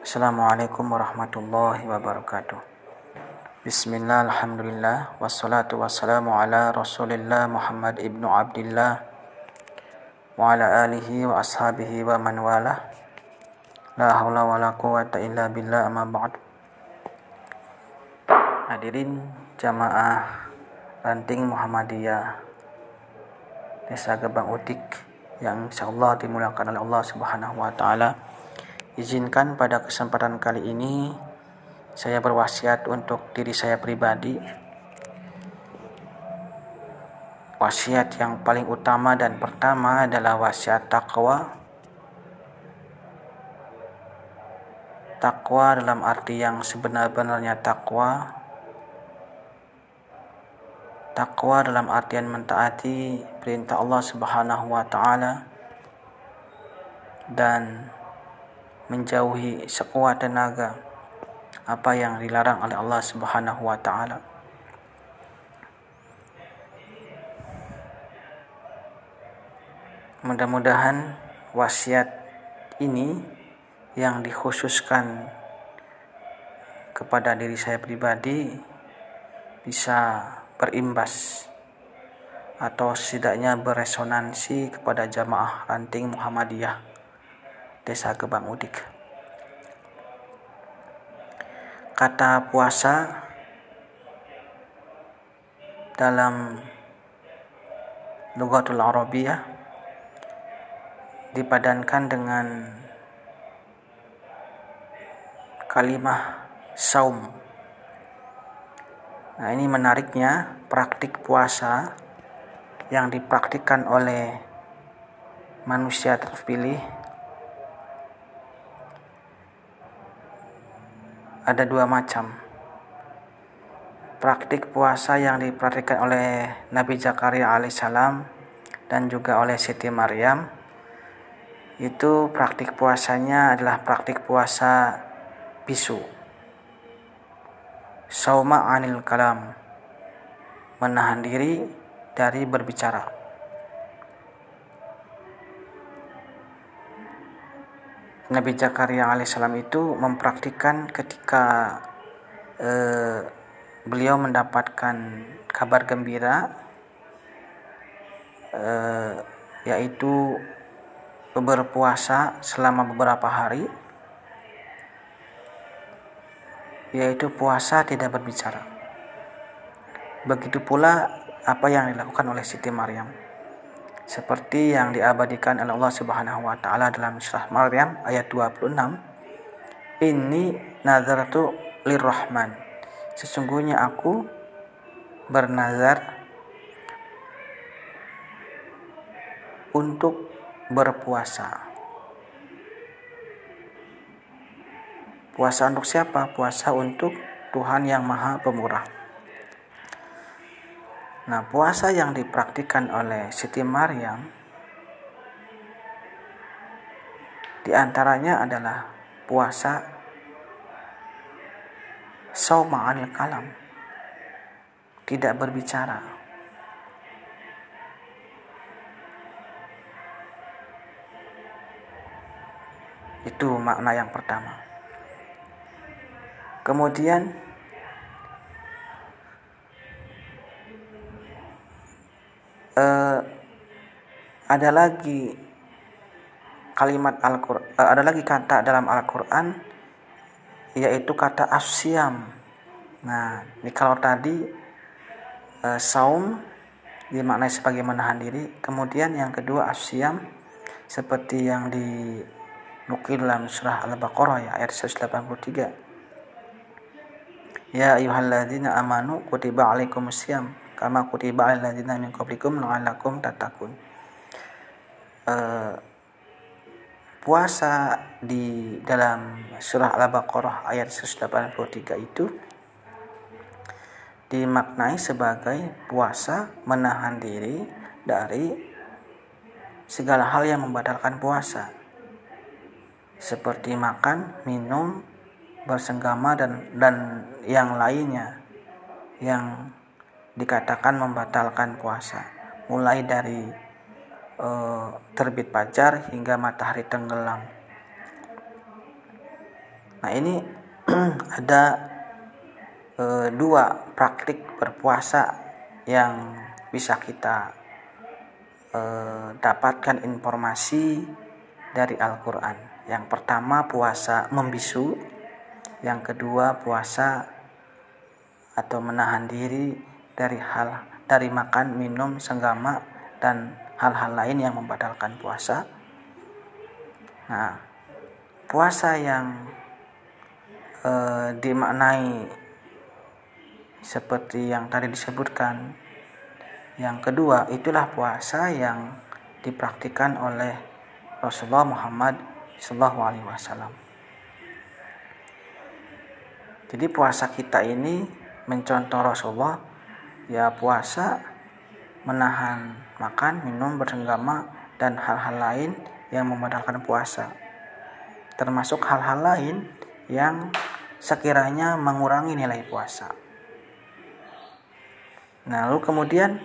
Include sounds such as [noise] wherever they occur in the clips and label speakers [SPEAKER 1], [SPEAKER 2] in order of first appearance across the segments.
[SPEAKER 1] Assalamualaikum warahmatullahi wabarakatuh. Bismillah, alhamdulillah, wassalatu wassalamu ala rasulillah Muhammad ibnu Abdillah wa ala alihi wa ashabihi wa man wala la hawla wa la quwata illa billah amma ba'd. Hadirin jamaah ranting Muhammadiyah Desa Gebang Utik yang insyaallah dimuliakan oleh Allah Subhanahu wa taala Izinkan pada kesempatan kali ini saya berwasiat untuk diri saya pribadi. Wasiat yang paling utama dan pertama adalah wasiat takwa. Takwa dalam arti yang sebenar-benarnya takwa. Takwa dalam artian mentaati perintah Allah Subhanahu wa taala dan menjauhi sekuat tenaga apa yang dilarang oleh Allah Subhanahu wa taala. Mudah-mudahan wasiat ini yang dikhususkan kepada diri saya pribadi bisa berimbas atau setidaknya beresonansi kepada jamaah ranting Muhammadiyah Desa Gebang Udik. Kata puasa dalam Lugatul Arabiyah dipadankan dengan kalimah saum. Nah, ini menariknya praktik puasa yang dipraktikkan oleh manusia terpilih ada dua macam. Praktik puasa yang dipraktikkan oleh Nabi Zakaria alaihissalam dan juga oleh Siti Maryam itu praktik puasanya adalah praktik puasa bisu. Sauma anil kalam menahan diri dari berbicara. Nabi Zakaria alaihissalam itu mempraktikkan ketika eh, beliau mendapatkan kabar gembira eh, yaitu berpuasa selama beberapa hari yaitu puasa tidak berbicara. Begitu pula apa yang dilakukan oleh Siti Maryam seperti yang diabadikan oleh Allah Subhanahu wa taala dalam surah Maryam ayat 26 ini nazartu lirrahman. Sesungguhnya aku bernazar untuk berpuasa. Puasa untuk siapa? Puasa untuk Tuhan yang maha pemurah Nah, puasa yang dipraktikkan oleh Siti Maryam di antaranya adalah puasa sauma'al kalam. Tidak berbicara. Itu makna yang pertama. Kemudian uh, ada lagi kalimat Al-Qur'an uh, ada lagi kata dalam Al-Qur'an yaitu kata asyam. Nah, ini kalau tadi uh, saum dimaknai sebagai menahan diri, kemudian yang kedua asyam seperti yang dinukil dalam surah Al-Baqarah ya ayat 183. Ya ayyuhalladzina amanu kutiba alaikumusiyam kama kutiba alal ladzina min qablikum la'allakum tattaqun. Uh, puasa di dalam surah Al-Baqarah ayat 183 itu dimaknai sebagai puasa menahan diri dari segala hal yang membatalkan puasa seperti makan, minum, bersenggama dan dan yang lainnya yang dikatakan membatalkan puasa. Mulai dari e, terbit fajar hingga matahari tenggelam. Nah ini [clears throat] ada e, dua praktik berpuasa yang bisa kita e, dapatkan informasi dari Al-Quran. Yang pertama puasa membisu, yang kedua puasa atau menahan diri dari hal dari makan, minum, senggama dan hal-hal lain yang membatalkan puasa. Nah, puasa yang e, dimaknai seperti yang tadi disebutkan. Yang kedua, itulah puasa yang dipraktikkan oleh Rasulullah Muhammad Sallallahu Alaihi Wasallam. Jadi puasa kita ini mencontoh Rasulullah ya puasa menahan makan, minum, bersenggama dan hal-hal lain yang membatalkan puasa. Termasuk hal-hal lain yang sekiranya mengurangi nilai puasa. Nah, lalu kemudian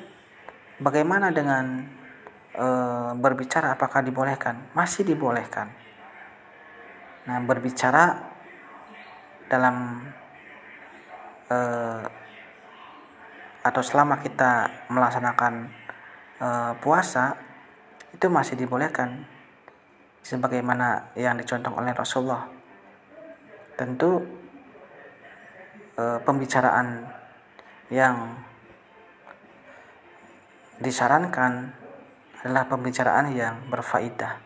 [SPEAKER 1] bagaimana dengan e, berbicara apakah dibolehkan? Masih dibolehkan. Nah, berbicara dalam e, atau selama kita melaksanakan e, puasa itu masih dibolehkan sebagaimana yang dicontoh oleh Rasulullah. Tentu e, pembicaraan yang disarankan adalah pembicaraan yang berfaedah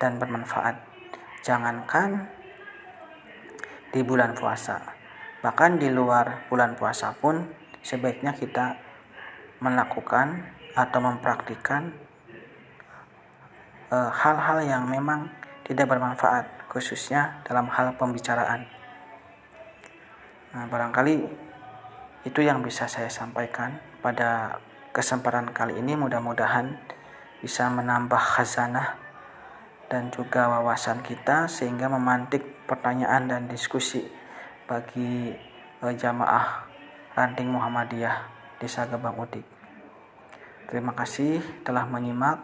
[SPEAKER 1] dan bermanfaat. Jangankan di bulan puasa, bahkan di luar bulan puasa pun sebaiknya kita melakukan atau mempraktikkan eh, hal-hal e, yang memang tidak bermanfaat, khususnya dalam hal pembicaraan. Nah, barangkali itu yang bisa saya sampaikan pada kesempatan kali ini mudah-mudahan bisa menambah khazanah dan juga wawasan kita sehingga memantik pertanyaan dan diskusi bagi uh, jamaah ranting Muhammadiyah Desa Gebang Udik. Terima kasih telah menyimak.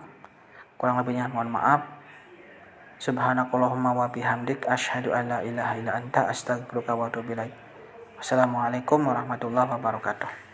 [SPEAKER 1] Kurang lebihnya mohon maaf. Subhanakallahumma wa bihamdik asyhadu an la ilaha illa anta astaghfiruka wa atubu ilaik. Wassalamualaikum warahmatullahi wabarakatuh.